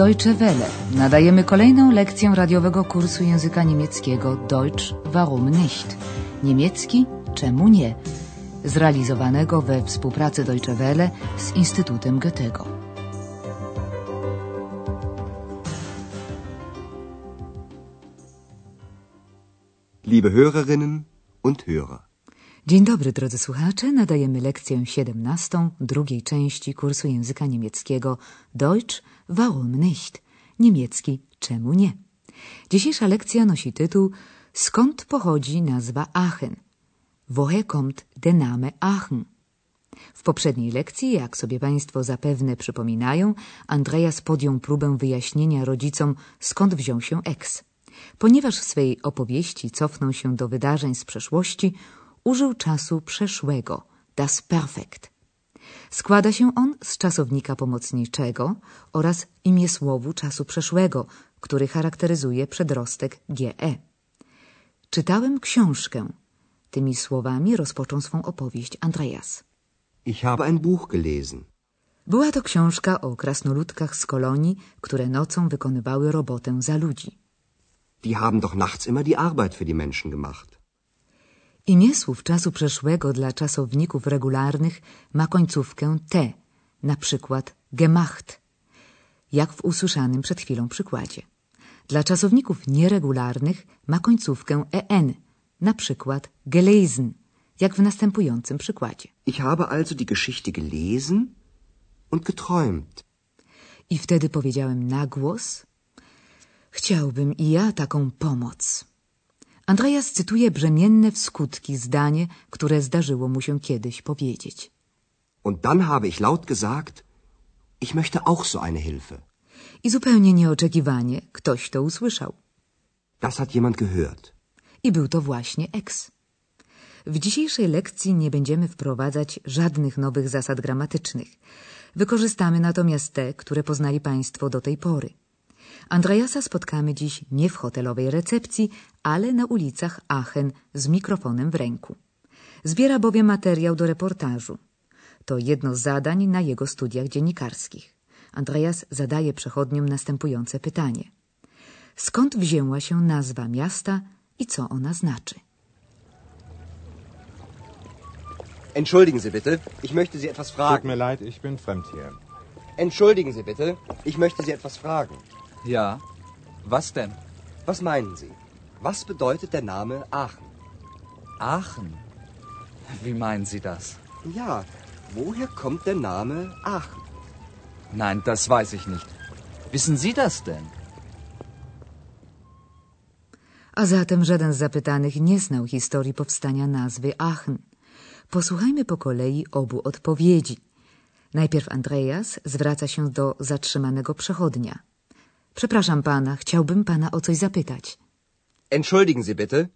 Deutsche Welle. Nadajemy kolejną lekcję radiowego kursu języka niemieckiego Deutsch warum nicht? Niemiecki czemu nie? Zrealizowanego we współpracy Deutsche Welle z Instytutem Goethego. Liebe Hörerinnen und Hörer. Dzień dobry, drodzy słuchacze. Nadajemy lekcję 17 drugiej części kursu języka niemieckiego Deutsch warum nicht? Niemiecki czemu nie? Dzisiejsza lekcja nosi tytuł Skąd pochodzi nazwa Aachen? Woher kommt der Name Aachen? W poprzedniej lekcji, jak sobie Państwo zapewne przypominają, Andreas podjął próbę wyjaśnienia rodzicom, skąd wziął się eks. Ponieważ w swej opowieści cofnął się do wydarzeń z przeszłości, użył czasu przeszłego, das Perfekt. Składa się on z czasownika pomocniczego oraz imiesłowu czasu przeszłego, który charakteryzuje przedrostek GE. Czytałem książkę. Tymi słowami rozpoczął swą opowieść Andreas. Ich habe ein Buch gelesen. Była to książka o krasnoludkach z kolonii, które nocą wykonywały robotę za ludzi. Die haben doch nachts immer die Arbeit für die Menschen gemacht. Imię słów czasu przeszłego dla czasowników regularnych ma końcówkę T, na przykład gemacht, jak w usłyszanym przed chwilą przykładzie. Dla czasowników nieregularnych ma końcówkę en, na przykład gelesen, jak w następującym przykładzie. Ich habe also die Geschichte gelesen und geträumt. I wtedy powiedziałem na głos, chciałbym i ja taką pomoc. Andreas cytuje brzemienne w skutki zdanie, które zdarzyło mu się kiedyś powiedzieć. Und dann habe ich laut gesagt, ich möchte auch so eine Hilfe. I zupełnie nieoczekiwanie ktoś to usłyszał. Das hat jemand gehört. I był to właśnie eks. W dzisiejszej lekcji nie będziemy wprowadzać żadnych nowych zasad gramatycznych. Wykorzystamy natomiast te, które poznali Państwo do tej pory. Andreasa spotkamy dziś nie w hotelowej recepcji, ale na ulicach Aachen z mikrofonem w ręku. Zbiera bowiem materiał do reportażu. To jedno z zadań na jego studiach dziennikarskich. Andreas zadaje przechodniom następujące pytanie. Skąd wzięła się nazwa miasta i co ona znaczy? Entschuldigen Sie bitte, ich möchte Sie etwas Tut fragen. mir leid, ich bin fremd hier. Entschuldigen Sie bitte, ich möchte Sie etwas fragen. Ja. Was denn? Was meinen Sie? Was bedeutet der Name Aachen? Aachen. Wie meinen Sie das? Ja, woher kommt der Name Aachen? Nein, das weiß ich nicht. Wissen Sie das denn? A zatem żaden z zapytanych nie znał historii powstania nazwy Aachen. Posłuchajmy po kolei obu odpowiedzi. Najpierw Andreas zwraca się do zatrzymanego przechodnia. Przepraszam pana, chciałbym pana o coś zapytać. Entschuldigen Sie bitte,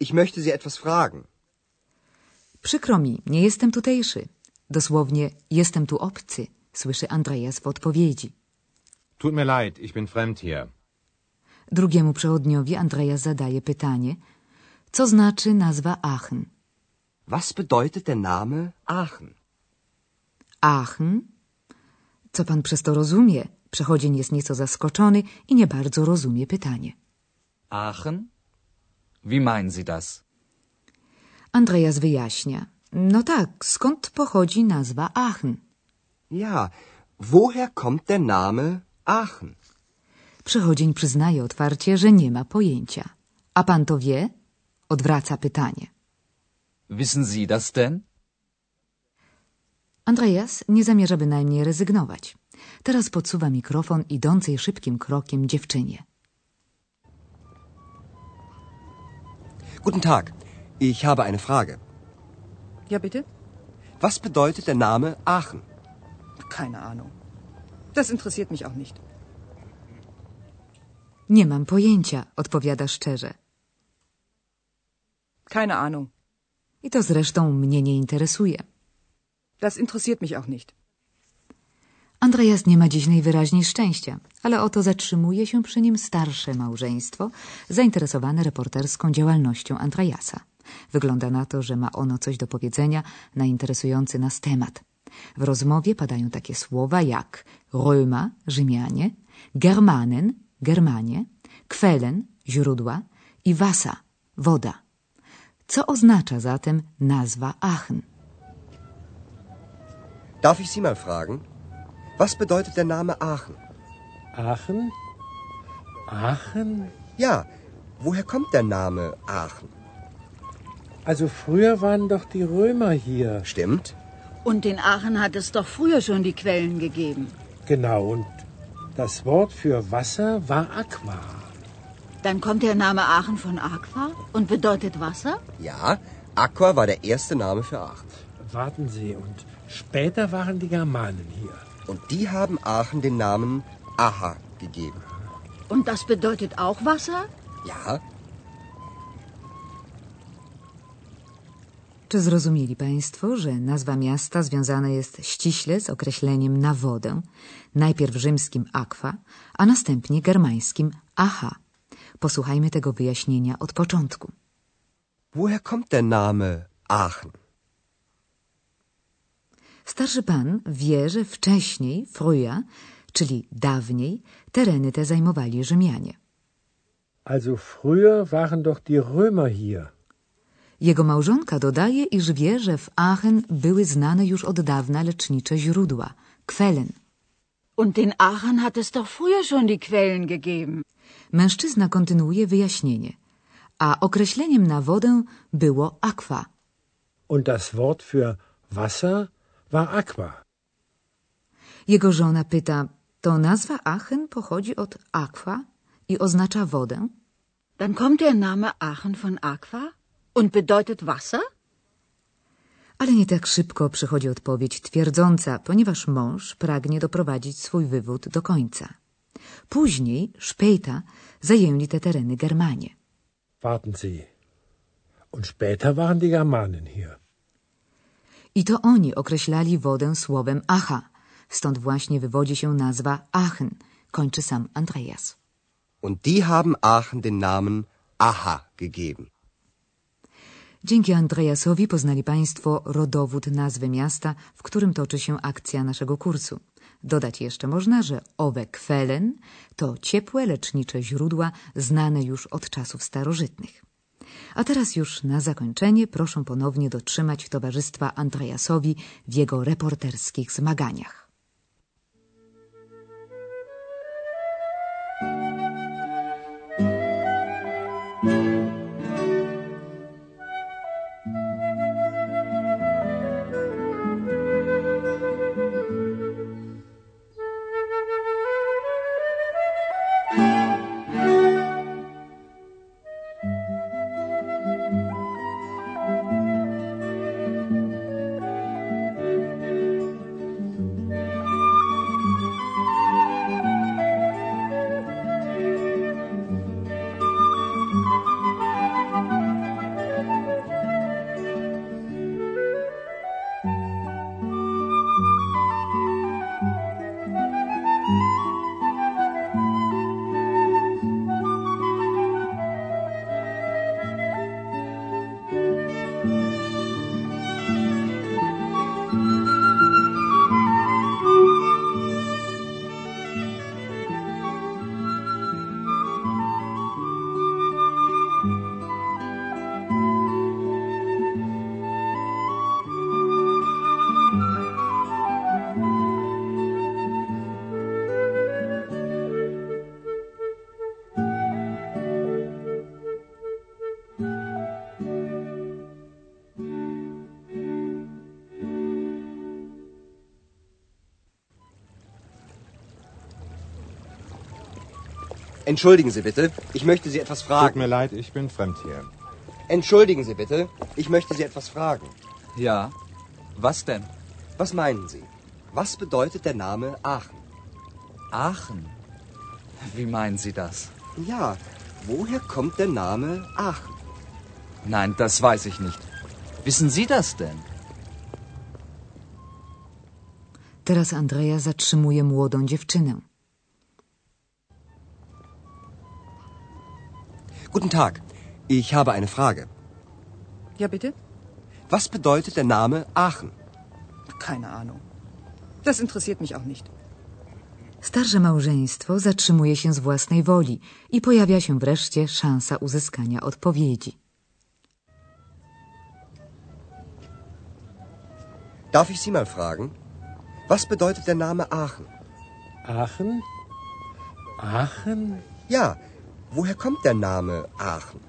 ich möchte Sie etwas fragen. Przykro mi, nie jestem tutejszy. Dosłownie, jestem tu obcy, słyszy Andreas w odpowiedzi. Tut mir leid, ich bin fremd hier. Drugiemu przechodniowi Andreas zadaje pytanie, co znaczy nazwa Aachen? Was bedeutet der Name Aachen? Aachen? Co pan przez to rozumie? Przechodzień jest nieco zaskoczony i nie bardzo rozumie pytanie. Aachen? Wie meinen Sie das? Andreas wyjaśnia. No tak, skąd pochodzi nazwa Aachen? Ja, woher kommt der Name Aachen? Przechodzień przyznaje otwarcie, że nie ma pojęcia. A pan to wie? Odwraca pytanie. Wissen Sie das denn? Andreas nie zamierza bynajmniej rezygnować. Teraz podsuwa mikrofon idącej szybkim krokiem dziewczynie. Guten Tag, ich habe eine Frage. Ja, bitte? Was bedeutet der Name Aachen? Keine Ahnung. Das interessiert mich auch nicht. Nie mam pojęcia, odpowiada szczerze. Keine Ahnung. I to zresztą mnie nie interesuje. Das interessiert mich auch nicht. Andreas nie ma dziś najwyraźniej szczęścia, ale oto zatrzymuje się przy nim starsze małżeństwo, zainteresowane reporterską działalnością Andreasa. Wygląda na to, że ma ono coś do powiedzenia na interesujący nas temat. W rozmowie padają takie słowa jak Römer, Rzymianie, Germanen, Germanie, Quellen, źródła i Wasser, woda. Co oznacza zatem nazwa Aachen? Darf ich Sie mal fragen? Was bedeutet der Name Aachen? Aachen? Aachen? Ja, woher kommt der Name Aachen? Also früher waren doch die Römer hier. Stimmt? Und in Aachen hat es doch früher schon die Quellen gegeben. Genau, und das Wort für Wasser war Aqua. Dann kommt der Name Aachen von Aqua und bedeutet Wasser? Ja, Aqua war der erste Name für Aachen. Warten Sie, und später waren die Germanen hier. Und die haben Aachen den Namen Aha gegeben. Und das bedeutet auch Wasser? Ja, Czy zrozumieli Państwo, że nazwa miasta związana jest ściśle z określeniem na wodę, najpierw rzymskim aqua, a następnie germańskim aha? Posłuchajmy tego wyjaśnienia od początku. woher kommt der Name Aachen? Starszy pan wie, że wcześniej, früher, czyli dawniej, tereny te zajmowali Rzymianie. Also früher waren doch die Römer hier. Jego małżonka dodaje, iż wie, że w Aachen były znane już od dawna lecznicze źródła, Quellen. Und in Aachen hat es doch früher schon die Quellen gegeben. Mężczyzna kontynuuje wyjaśnienie, a określeniem na wodę było aqua. Und das Wort für Wasser war Aqua. Jego żona pyta, to nazwa Aachen pochodzi od aqua i oznacza wodę? Dann kommt der Name Aachen von Aqua und bedeutet Wasser? Ale nie tak szybko przychodzi odpowiedź twierdząca, ponieważ mąż pragnie doprowadzić swój wywód do końca. Później, szpejta, zajęli te tereny Germanie. Warten Sie. Und später waren die Germanen hier. I to oni określali wodę słowem Acha, stąd właśnie wywodzi się nazwa Aachen, kończy sam Andreas. Und die haben Aachen den Namen Aha gegeben. Dzięki Andreasowi poznali Państwo rodowód nazwy miasta, w którym toczy się akcja naszego kursu. Dodać jeszcze można, że owe Quellen to ciepłe, lecznicze źródła znane już od czasów starożytnych. A teraz już na zakończenie proszę ponownie dotrzymać towarzystwa Andreasowi w jego reporterskich zmaganiach. Entschuldigen Sie bitte, ich möchte Sie etwas Tut fragen. mir leid, ich bin fremd hier. Entschuldigen Sie bitte, ich möchte Sie etwas fragen. Ja. Was denn? Was meinen Sie? Was bedeutet der Name Aachen? Aachen. Wie meinen Sie das? Ja, woher kommt der Name Aachen? Nein, das weiß ich nicht. Wissen Sie das denn? Teraz Andrea zatrzymuje młodą dziewczynę. Guten Tag, ich habe eine Frage. Ja, bitte? Was bedeutet der Name Aachen? Keine Ahnung. Das interessiert mich auch nicht. Starsze małżeństwo zatrzymuje się z własnej woli i pojawia się wreszcie szansa uzyskania odpowiedzi. Darf ich Sie mal fragen? Was bedeutet der Name Aachen? Aachen? Aachen? Ja, woher kommt der Name Aachen?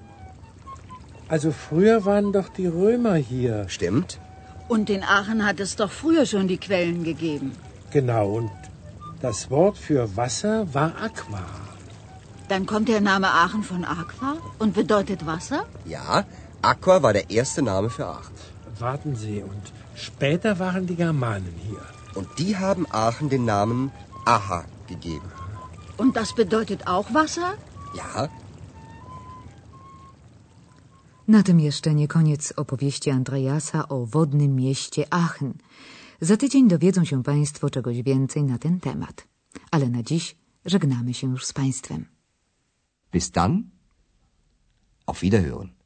Also früher waren doch die Römer hier. Stimmt? Und in Aachen hat es doch früher schon die Quellen gegeben. Genau, und das Wort für Wasser war Aqua. Dann kommt der Name Aachen von Aqua und bedeutet Wasser? Ja, Aqua war der erste Name für Aachen. Warten Sie, und später waren die Germanen hier. Und die haben Aachen den Namen Aha gegeben. Und das bedeutet auch Wasser? Ja, Na tym jeszcze nie koniec opowieści Andreasa o wodnym mieście Aachen. Za tydzień dowiedzą się Państwo czegoś więcej na ten temat. Ale na dziś żegnamy się już z Państwem. bis dann. Auf Wiederhören.